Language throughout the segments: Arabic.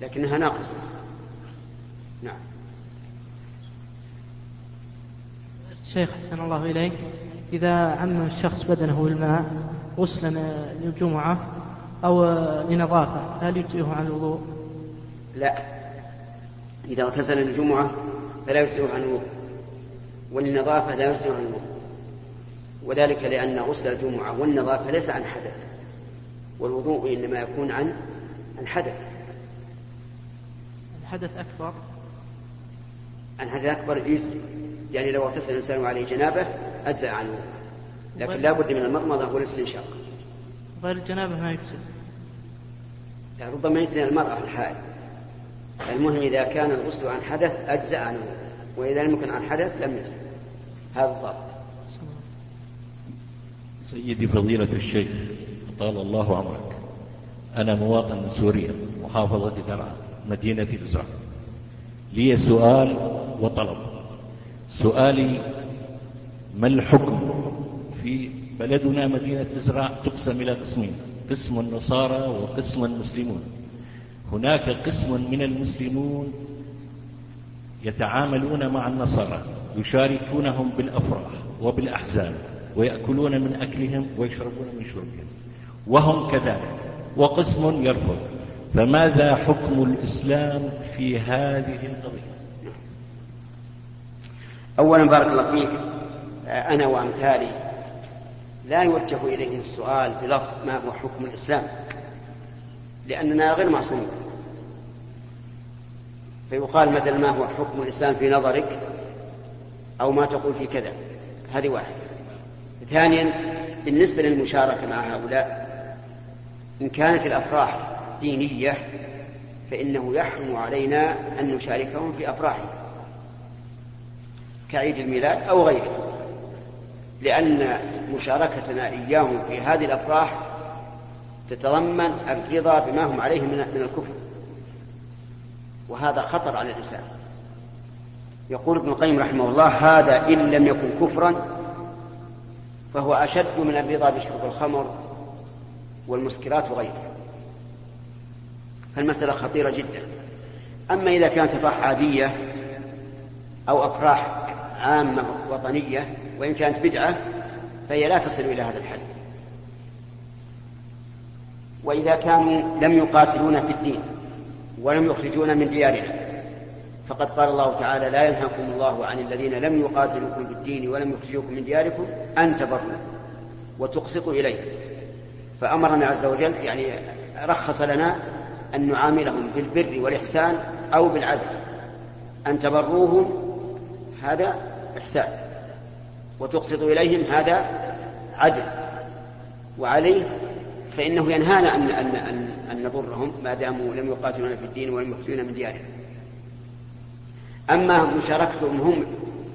لكنها ناقصة. نعم. شيخ حسن الله إليك. إذا عم الشخص بدنه بالماء غسلا للجمعة أو لنظافة هل يجزئه عن الوضوء؟ لا. إذا اغتسل للجمعة فلا يجزئه عن الوضوء والنظافة لا يجزئه عن الوضوء. وذلك لأن غسل الجمعة والنظافة ليس عن حدث والوضوء إنما يكون عن عن حدث. الحدث أكبر؟ عن حدث أكبر يجزي يعني لو اغتسل الإنسان وعليه جنابة أجزأ عنه. لكن لا بد من المضمضة والاستنشاق غير الجنابة ما يجزي لا ربما يجزي المرأة الحائل المهم إذا كان الغسل عن حدث أجزأ عنه. وإذا لم يكن عن حدث لم يجزي هذا الضابط. سيدي فضيلة الشيخ طال الله عمرك أنا مواطن من سوريا محافظة درعا. مدينة إزرع لي سؤال وطلب. سؤالي ما الحكم في بلدنا مدينة إزرع تقسم إلى قسمين؟ قسم النصارى وقسم المسلمون. هناك قسم من المسلمون يتعاملون مع النصارى يشاركونهم بالأفراح وبالأحزان ويأكلون من أكلهم ويشربون من شربهم. وهم كذلك. وقسم يرفض. فماذا حكم الإسلام في هذه القضية؟ أولا بارك الله فيك أنا وأمثالي لا يوجه إليهم السؤال بلفظ ما هو حكم الإسلام لأننا غير معصومين. فيقال مثلا ما هو حكم الإسلام في نظرك؟ أو ما تقول في كذا؟ هذه واحدة. ثانيا بالنسبة للمشاركة مع هؤلاء إن كانت الأفراح دينية فإنه يحرم علينا أن نشاركهم في أفراحهم كعيد الميلاد أو غيره لأن مشاركتنا إياهم في هذه الأفراح تتضمن الرضا بما هم عليه من الكفر وهذا خطر على الإنسان. يقول ابن القيم رحمه الله هذا إن لم يكن كفرا فهو أشد من الرضا بشرب الخمر والمسكرات وغيرها فالمسألة خطيرة جدا. أما إذا كانت أفراح عادية أو أفراح عامة وطنية وإن كانت بدعة فهي لا تصل إلى هذا الحد. وإذا كانوا لم يقاتلون في الدين ولم يخرجون من ديارنا فقد قال الله تعالى لا ينهاكم الله عن الذين لم يقاتلوكم في الدين ولم يخرجوكم من دياركم أن تبروا وتقسطوا إليه فأمرنا عز وجل يعني رخص لنا أن نعاملهم بالبر والإحسان أو بالعدل أن تبروهم هذا إحسان وتقسط إليهم هذا عدل وعليه فإنه ينهانا أن أن أن, أن نضرهم ما داموا لم يقاتلون في الدين ولم يخرجونا من ديارهم. أما مشاركتهم هم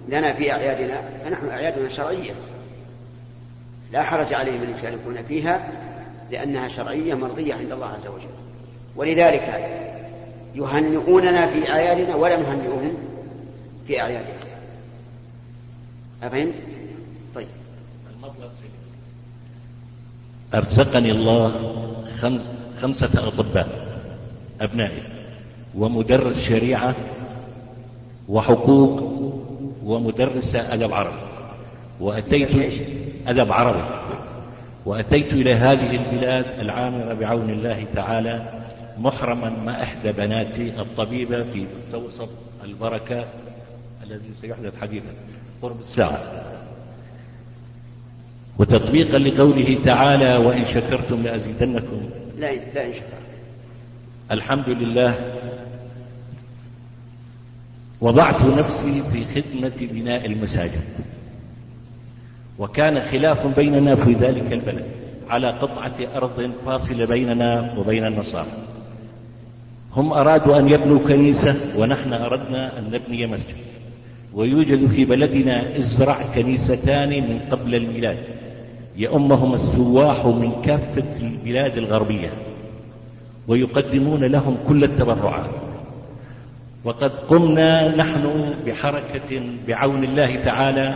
لنا في أعيادنا فنحن أعيادنا شرعية. لا حرج عليهم أن يشاركون فيها لأنها شرعية مرضية عند الله عز وجل. ولذلك يهنئوننا في أعيادنا ولا نهنئهم في أعيادنا. أفهمت؟ طيب. أرزقني الله خمس خمسة أطباء أبنائي ومدرس شريعة وحقوق ومدرسة أدب عربي وأتيت أدب عربي وأتيت إلى هذه البلاد العامرة بعون الله تعالى محرما مع إحدى بناتي الطبيبة في مستوصف البركة الذي سيحدث حديثا. قرب الساعة. وتطبيقا لقوله تعالى وإن شكرتم لأزيدنكم. لا لا إن شكرتم. الحمد لله وضعت نفسي في خدمة بناء المساجد. وكان خلاف بيننا في ذلك البلد على قطعة أرض فاصلة بيننا وبين النصارى. هم أرادوا أن يبنوا كنيسة ونحن أردنا أن نبني مسجد. ويوجد في بلدنا إزرع كنيستان من قبل الميلاد. يؤمهم السواح من كافة البلاد الغربية. ويقدمون لهم كل التبرعات. وقد قمنا نحن بحركة بعون الله تعالى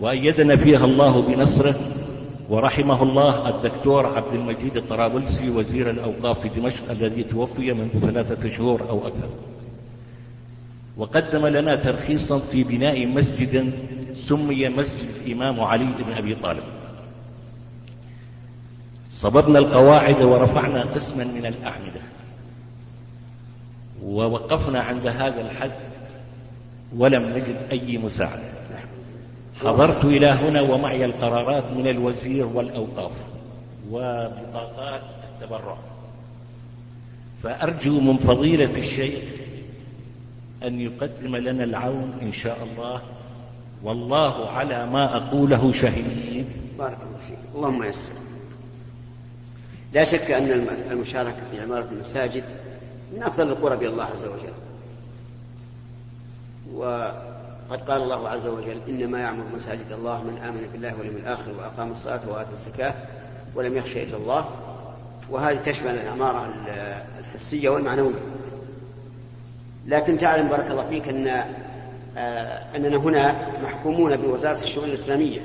وأيدنا فيها الله بنصره ورحمه الله الدكتور عبد المجيد الطرابلسي وزير الأوقاف في دمشق الذي توفي منذ ثلاثة شهور أو أكثر. وقدم لنا ترخيصا في بناء مسجد سمي مسجد الإمام علي بن أبي طالب. صببنا القواعد ورفعنا قسما من الأعمدة. ووقفنا عند هذا الحد ولم نجد أي مساعدة. حضرت إلى هنا ومعي القرارات من الوزير والأوقاف وبطاقات التبرع. فأرجو من فضيلة الشيخ أن يقدم لنا العون إن شاء الله. والله على ما أقوله شهيد. بارك الله فيك. اللهم يسر. لا شك أن المشاركة في عمارة المساجد من أفضل القرب إلى الله عز وجل. وقد قال الله عز وجل إنما يعمر مساجد الله من آمن بالله واليوم الآخر وأقام الصلاة وآتى الزكاة ولم يخش إلا الله. وهذه تشمل العمارة الحسية والمعنوية لكن تعلم بارك الله فيك أن آه، أننا هنا محكومون بوزارة الشؤون الإسلامية.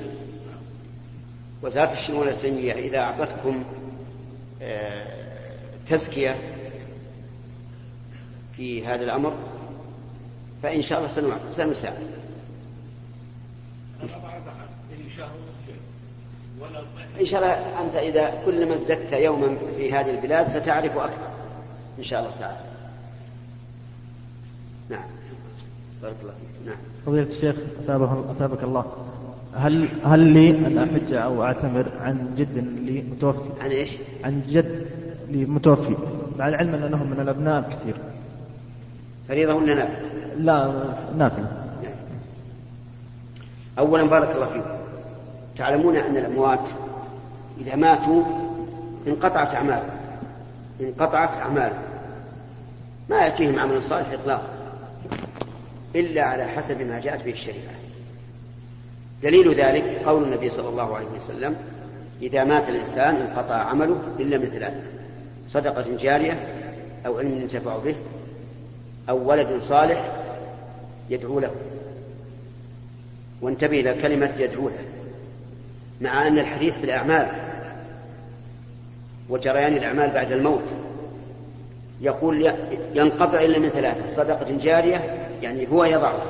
وزارة الشؤون الإسلامية إذا أعطتكم آه، تزكية في هذا الأمر فإن شاء الله سنساعد إن شاء الله أنت إذا كلما ازددت يوما في هذه البلاد ستعرف أكثر. إن شاء الله تعالى. نعم. بارك الله فيك. نعم. فضيلة الشيخ أثابك الله. هل هل لي أن أحج أو أعتمر عن جد لي متوفي؟ عن إيش؟ عن جد لي متوفي مع العلم أنهم من الأبناء كثير فريضة ولا نافلة؟ لا نافلة أولا بارك الله فيكم. تعلمون أن الأموات إذا ماتوا انقطعت أعمالهم. انقطعت أعمالهم. ما يأتيهم عمل صالح إطلاقا. إلا على حسب ما جاءت به الشريعة. دليل ذلك قول النبي صلى الله عليه وسلم إذا مات الإنسان انقطع عمله إلا من ثلاث صدقة جارية أو علم ينتفع به أو ولد صالح يدعو له. وانتبه إلى كلمة يدعو له مع أن الحديث بالأعمال. وجريان الأعمال بعد الموت. يقول ينقطع إلا من ثلاثة صدقة جارية يعني هو يضعه.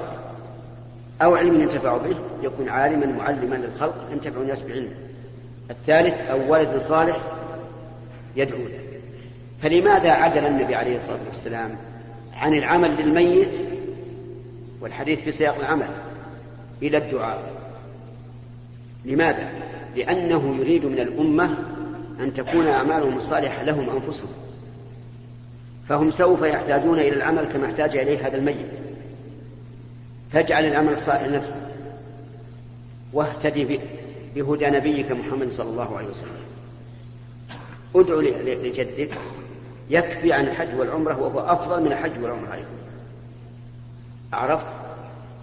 أو علم ينتفع به يكون عالما معلما للخلق ينتفع الناس بعلمه. الثالث أو ولد صالح يدعو له. فلماذا عدل النبي عليه الصلاة والسلام؟ عن العمل للميت والحديث في سياق العمل إلى الدعاء. لماذا؟ لأنه يريد من الأمة أن تكون أعمالهم الصالحة لهم أنفسهم. فهم سوف يحتاجون إلى العمل كما احتاج إليه هذا الميت. فاجعل العمل الصالح لنفسك واهتدي بهدى نبيك محمد صلى الله عليه وسلم. ادعو لجدك يكفي عن الحج والعمرة وهو أفضل من الحج والعمرة عليكم عرفت؟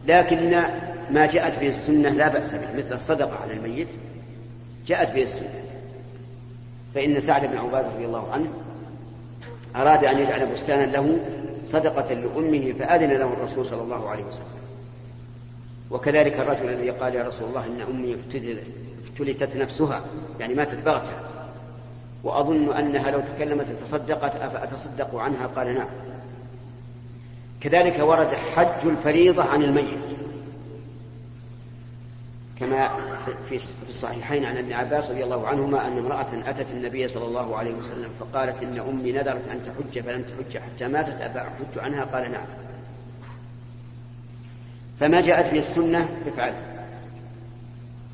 لكن ما جاءت به السنة لا بأس به مثل الصدقة على الميت جاءت به السنة. فإن سعد بن عبادة رضي الله عنه أراد أن يجعل بستانا له صدقة لأمه فأذن له الرسول صلى الله عليه وسلم. وكذلك الرجل الذي قال يا رسول الله إن أمي افتلتت نفسها يعني ماتت بغتة. وأظن أنها لو تكلمت تصدقت أفأتصدق عنها؟ قال نعم. كذلك ورد حج الفريضة عن الميت. كما في الصحيحين عن ابن عباس رضي الله عنهما أن امرأة أتت النبي صلى الله عليه وسلم فقالت إن أمي نذرت أن تحج فلم تحج حتى ماتت أفأحج عنها؟ قال نعم. فما جاءت به السنة؟ افعل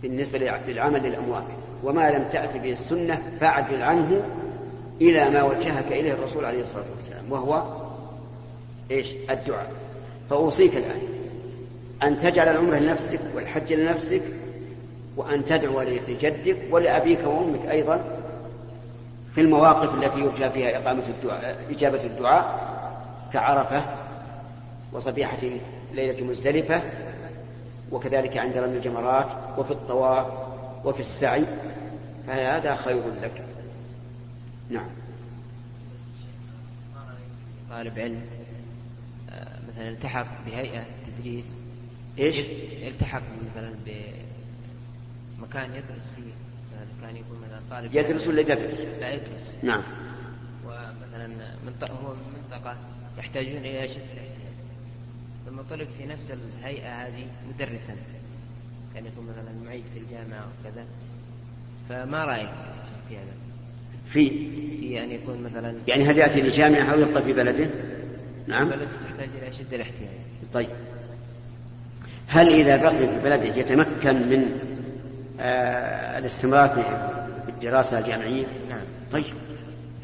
بالنسبة للعمل للأموات. وما لم تأت به السنة فاعدل عنه إلى ما وجهك إليه الرسول عليه الصلاة والسلام وهو إيش؟ الدعاء. فأوصيك الآن أن تجعل العمرة لنفسك والحج لنفسك وأن تدعو لجدك ولأبيك وأمك أيضا في المواقف التي يرجى فيها إقامة الدعاء إجابة الدعاء كعرفة وصبيحة ليلة مزدلفة وكذلك عند رمي الجمرات وفي الطواف وفي السعي فهذا خير لك. نعم. طالب علم آه، مثلا التحق بهيئة تدريس. إيش؟ التحق مثلا بمكان يدرس فيه مثلا كان يكون مثلا طالب يدرس ولا يدرس؟ لا يدرس. نعم. ومثلا منطقة هو من منطقة يحتاجون إلى أشد الاحتياج. ثم طلب في نفس الهيئة هذه مدرسا. كان يكون مثلا معيد في الجامعة وكذا فما رأيك في هذا؟ في؟ في أن يكون مثلا يعني هل يأتي لجامعة أو يبقى في بلده؟ نعم. بلد تحتاج إلى أشد الاحتياج. طيب. هل إذا بقي في بلده يتمكن من آه الاستمرار في الدراسة الجامعية؟ نعم. طيب.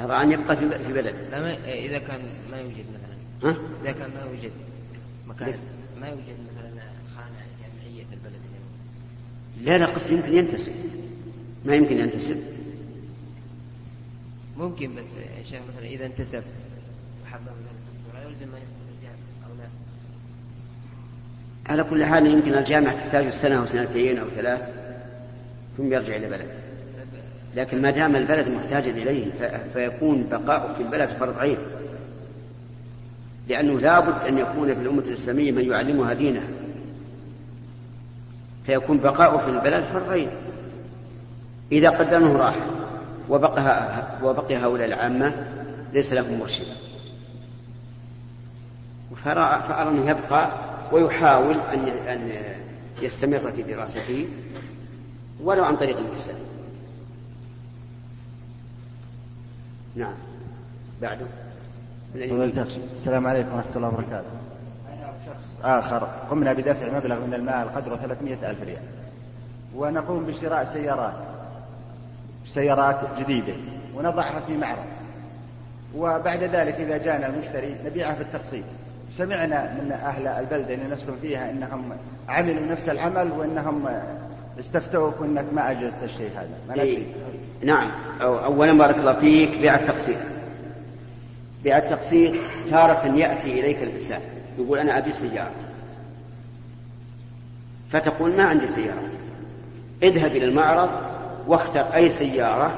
أرى أن يبقى في بلده. لا ما إذا كان ما يوجد مثلا. ها؟ إذا كان ما يوجد مكان ما يوجد مثلا خانة جامعية في البلد اليوم لا لا قصدي يمكن ينتسب. ما يمكن ينتسب ممكن بس يا شيخ مثلا إذا انتسب. وحضر مثلا لا يلزم الجامعة أو لا؟ على كل حال يمكن الجامعة تحتاج سنة أو سنتين أو ثلاث ثم يرجع إلى بلده لكن ما دام البلد محتاجا إليه فيكون بقاؤه في البلد فرض عين. لأنه لابد أن يكون في الأمة الإسلامية من يعلمها دينها فيكون بقاؤه في البلد فرض عين إذا قدر أنه راح وبقى, وبقي هؤلاء العامة ليس لهم مرشد. فأرى أنه يبقى ويحاول أن أن يستمر في دراسته ولو عن طريق الانتساب. نعم. بعده. السلام عليكم ورحمة الله وبركاته. آخر قمنا بدفع مبلغ من المال قدره 300 ألف ريال. ونقوم بشراء سيارات سيارات جديدة ونضعها في معرض. وبعد ذلك إذا جاءنا المشتري نبيعها بالتقسيط سمعنا من أهل البلدة اللي نسكن فيها أنهم عملوا نفس العمل وأنهم استفتوك وأنك ما أجزت الشيء هذا. ما إيه. نعم. أو أولا بارك الله فيك بيع التقسيط. بيع التقسيط تارة يأتي إليك الإنسان. يقول أنا أبي سيارة. فتقول ما عندي سيارة. اذهب إلى المعرض واختر أي سيارة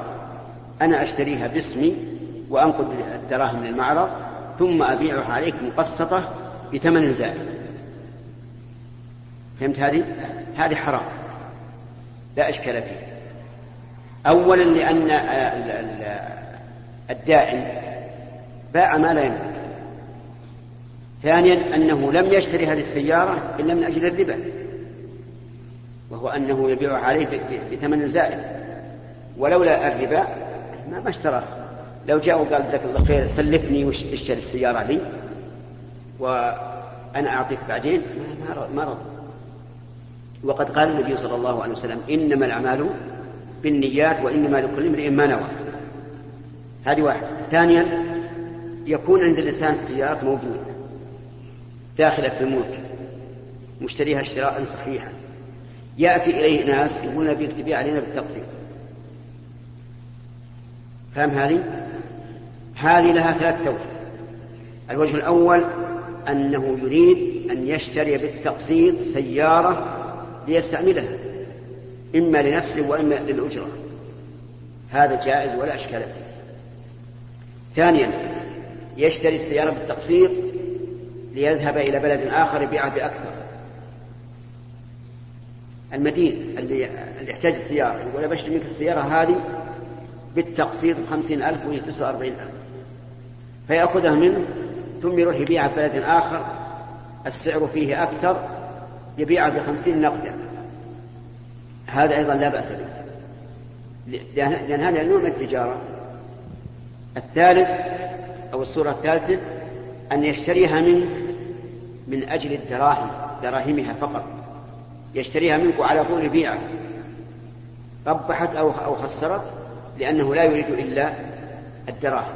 أنا أشتريها باسمي وأنقل الدراهم من المعرض ثم أبيعها عليك مقسطة بثمن زائد. فهمت هذه؟ هذه حرام. لا إشكال فيها. أولا لأن ال- ال- الدائن باع ما لا يملك ثانيا أنه لم يشتري هذه السيارة إلا من أجل الربا وهو أنه يبيعها عليه بثمن زائد. ولولا الربا ما اشترى. لو جاء وقال جزاك الله خير سلفني وش- اشتري السيارة لي وأنا أعطيك بعدين ما رضى. وقد قال النبي صلى الله عليه وسلم إنما الأعمال بالنيات وإنما لكل امرئ ما نوى. هذه واحدة. ثانيا يكون عند الإنسان السيارات موجودة. داخلة في الملك مشتريها اشتراء صحيحا. يأتي إليه ناس يقولون نبيك تبيع علينا بالتقسيط. فهم هذه؟ هذه لها ثلاث توجه. الوجه الأول أنه يريد أن يشتري بالتقسيط سيارة ليستعملها إما لنفسه وإما للأجرة. هذا جائز ولا أشكال فيه. ثانيا يشتري السيارة بالتقسيط ليذهب إلى بلد آخر يبيعها بأكثر. المدين اللي, اللي يحتاج السيارة يقول بشتري منك السيارة هذه بالتقسيط بخمسين ألف وهي تسوى أربعين ألف. فيأخذها منه ثم يروح يبيعها في بلد آخر السعر فيه أكثر يبيعها بخمسين نقدا هذا أيضا لا بأس به. لأن هذا نوع من التجارة. الثالث أو الصورة الثالثة أن يشتريها منه من أجل الدراهم دراهمها فقط. يشتريها منك على طول بيعه ربحت أو أو خسرت لأنه لا يريد إلا الدراهم.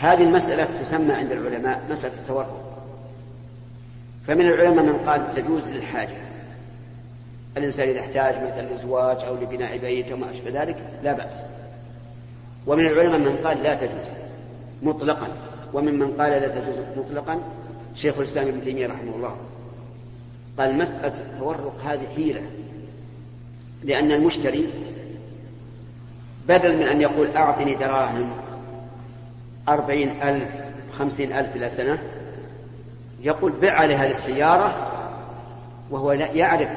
هذه المسألة تسمى عند العلماء مسألة التورط فمن العلماء من قال تجوز للحاجة. الإنسان إذا احتاج مثلا لزواج أو لبناء بيت أو ما أشبه ذلك لا بأس. ومن العلماء من قال لا تجوز مطلقا. وممن قال لا تجوز مطلقا شيخ الإسلام ابن تيمية رحمه الله قال مسألة التورق هذه حيلة لأن المشتري بدل من أن يقول أعطني دراهم أربعين ألف خمسين ألف إلى سنة يقول بع علي هذه السيارة وهو لا يعرف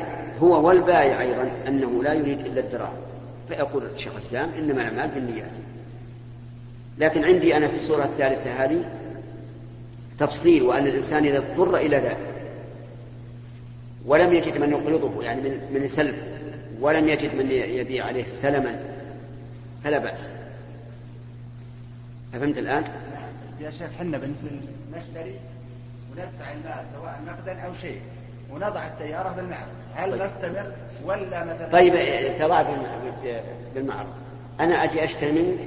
هو والبائع أيضا أنه لا يريد إلا الدراهم. فيقول شيخ الإسلام إنما الأعمال بالنيات. لكن عندي أنا في الصورة الثالثة هذه تفصيل وأن الإنسان إذا اضطر إلى ذلك ولم يجد من يقرضه يعني من من يسلف ولم يجد من يبيع عليه سلما فلا بأس. فهمت الآن؟ يا شيخ حنا نشتري وندفع المال سواء نقدا أو شيء ونضع السيارة بالمعرض هل طيب. نستمر ولا مثلا طيب تضع بالمعرض أنا أجي أشتري منك؟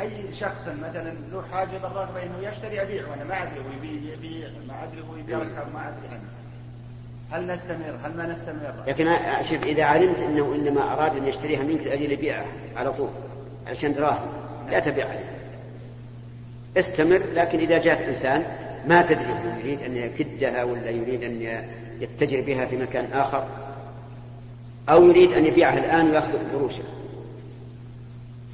أي شخص مثلا له حاجة بالرغبه انه يشتري ابيع وأنا ما أدري هو يبيع يبيع ما أدري هو يبيع ركب ما أدري عنه. هل نستمر؟ هل ما نستمر؟ لكن شوف إذا علمت أنه إنما أراد أن يشتريها منك لأجل يبيعها على طول عشان دراهم لا تبيع. عليه استمر لكن إذا جاء إنسان ما تدري هو يريد أن يكدها ولا يريد أن يتجر بها في مكان آخر أو يريد أن يبيعها الآن ويأخذ قروشها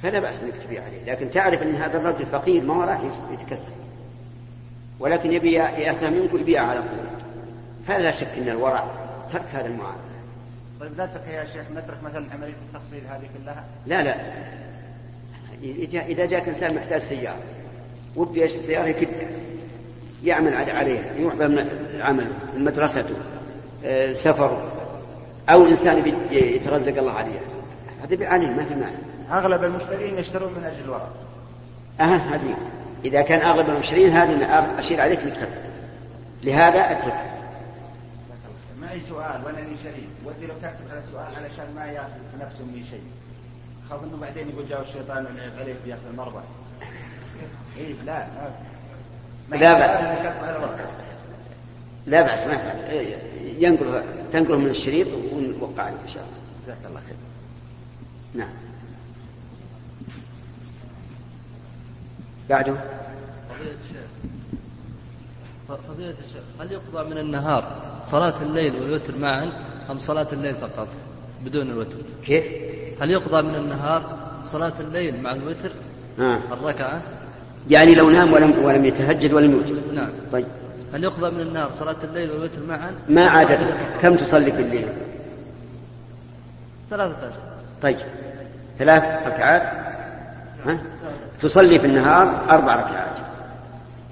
فلا بأس أنك تبيع عليه. لكن تعرف أن هذا الرجل فقير ما وراه يتكسب ولكن يبي يأثنى منك ويبيع على طول. فلا شك أن الورع ترك هذا المعاملة. طيب لا ترك يا شيخ نترك مثلا عملية التفصيل هذه كلها؟ لا لا. إذا جاك إنسان محتاج سيارة وبده يشتري سيارة يكدها يعمل عليها يروح عمله مدرسته آه، سفره أو إنسان يترزق الله عليه هذا عليه ما في معنى أغلب المشترين يشترون من أجل الورق أه هذه. إذا كان أغلب المشترين هذه أشير عليك بالترك لهذا أترك. معي سؤال وأنا لي شريك. ودي لو تكتب على السؤال علشان ما يأخذ نفسه مني شيء. خاف إنه بعدين يقول جاء الشيطان ولعب عليك بياخذ المربع اي لا لا بأس. لا بأس ما ينقل تنقله من الشريط ونوقع عليه إن شاء الله. جزاك الله خير. نعم. بعده. فضيلة الشيخ فضيلة الشيخ هل يقضى من النهار صلاة الليل والوتر معا أم صلاة الليل فقط بدون الوتر؟ كيف؟ هل يقضى من النهار صلاة الليل مع الوتر آه. الركعة؟ يعني لو نام ولم ولم يتهجد ولم يوتر. نعم. طيب. هل يقضى من النهار صلاة الليل والوتر معا؟ ما عادة. كم تصلي في الليل؟ ثلاثة أشهر طيب. ثلاث ركعات؟ ها؟ تصلي في النهار أربع ركعات.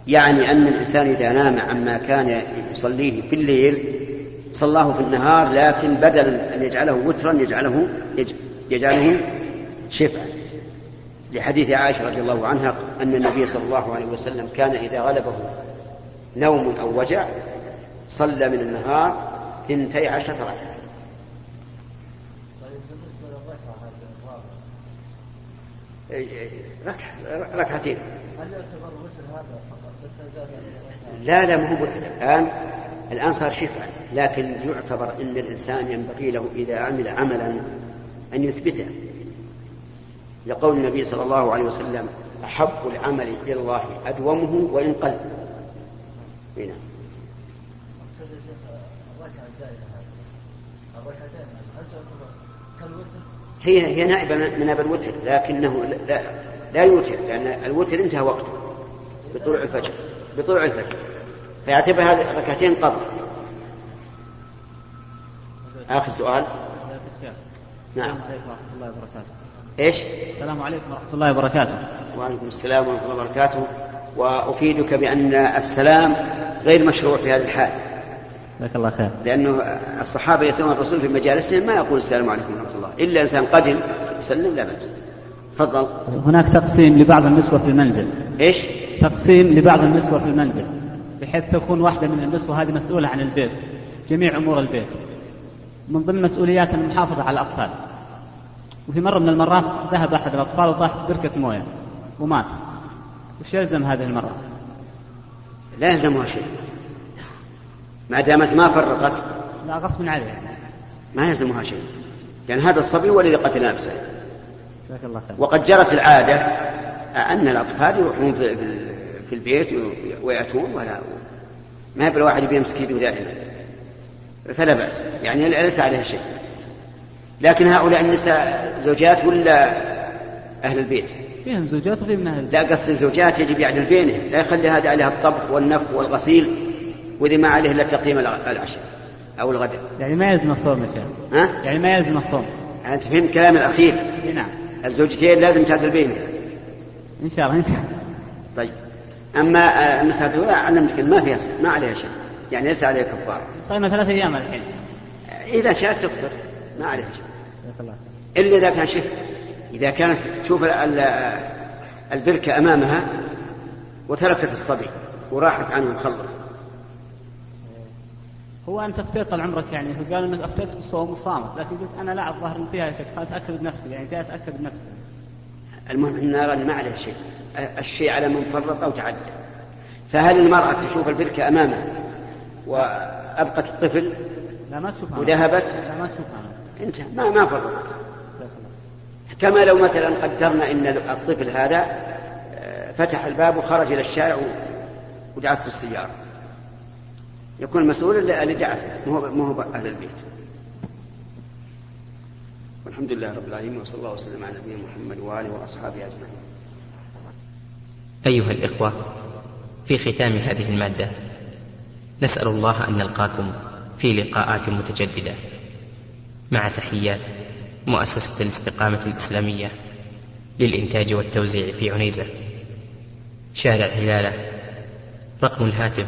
يعني أن الإنسان إذا نام عما كان يصليه في الليل صلاه في النهار لكن بدل أن يجعله وترا يجعله يجعله شفعا لحديث عائشة رضي الله عنها أن النبي صلى الله عليه وسلم كان إذا غلبه نوم أو وجع صلى من النهار اثنتي عشرة ركعة. ركعتين. لا لا ما هو الآن الآن صار شفعا لكن يعتبر أن الإنسان ينبغي له إذا عمل عملا أن يثبته. لقول النبي صلى الله عليه وسلم أحب العمل إلى الله أدومه وإن قل. هنا هي هي نائبة من أبا الوتر لكنه لا, لا يوتر لأن الوتر انتهى وقته بطلوع الفجر بطلوع الفجر. فيعتبر هذه ركعتين قضى آخر سؤال. نعم. الله وبركاته إيش؟ السلام عليكم ورحمة الله وبركاته. وعليكم السلام ورحمة الله وبركاته. وأفيدك بأن السلام غير مشروع في هذه الحال. جزاك الله خير. لأنه الصحابة يسألون الرسول في مجالسهم ما يقول السلام عليكم ورحمة الله. إلا إنسان قدم يسلم لا بأس. تفضل. هناك تقسيم لبعض النسوة في المنزل. إيش؟ تقسيم لبعض النسوة في المنزل بحيث تكون واحدة من النسوة هذه مسؤولة عن البيت جميع أمور البيت. من ضمن مسؤوليات المحافظة على الأطفال. وفي مرة من المرات ذهب أحد الأطفال وطاح بركة موية ومات. وش يلزم هذه المرأة؟ لا يلزمها شيء. ما دامت ما فرطت. لا غصب عليها ما يلزمها شيء. لأن يعني هذا الصبي هو الذي قتل نفسه. جزاك الله خير. وقد جرت العادة أن الأطفال يروحون في, في البيت ويأتون ولا ما يبقى الواحد يمسك يده دائما فلا بأس. يعني ليس عليها شيء. لكن هؤلاء النساء زوجات ولا أهل البيت. فيهم زوجات وفيهم أهل البيت. لا قصد الزوجات يجب يعدل بينهم. لا يخلي هذا عليها الطبخ والنف والغسيل. وإذا ما عليه إلا تقييم العشاء أو الغداء يعني ما يلزم الصوم يا شيخ. ها؟ يعني ما يلزم الصوم. أنت فهمت كلام الأخير. نعم. الزوجتين لازم تعدل بينهم. إن شاء الله إن شاء الله. طيب. أما آه، المسألة الأولى علمتك ما فيها ما عليها شيء. يعني ليس عليها كفارة. صايمة ثلاث أيام الحين. إذا شاءت تفطر. ما عليها شيء. إلا إذا كان شف إذا كانت تشوف ال- ال- البركة أمامها وتركت الصبي وراحت عنه مخلص هو أفتيت طال عمرك يعني هو قال إنك أفتيت بالصوم وصامت لكن قلت أنا لا الظاهر إن فيها شك فأتأكد بنفسي يعني جاي أتأكد بنفسي المهم أن نرى ما عليه شيء. الشيء على من فرط أو تعدى. فهل المرأة تشوف البركة أمامها وأبقت الطفل لا ما تشوفها وذهبت؟ لا ما تشوفها. انتهى ما ما فرط. كما لو مثلا قدرنا إن الطفل هذا آه، فتح الباب وخرج إلى الشارع ودعسه السيارة. يكون المسؤول اللي اللي دعسه مو هو- أهل البيت. والحمد لله رب العالمين وصلى الله وسلم على نبينا محمد وآله وأصحابه أجمعين. أيها الإخوة في ختام هذه المادة نسأل الله أن نلقاكم في لقاءات متجددة. مع تحيات مؤسسة الاستقامة الإسلامية للإنتاج والتوزيع في عنيزة. شارع هلالة رقم الهاتف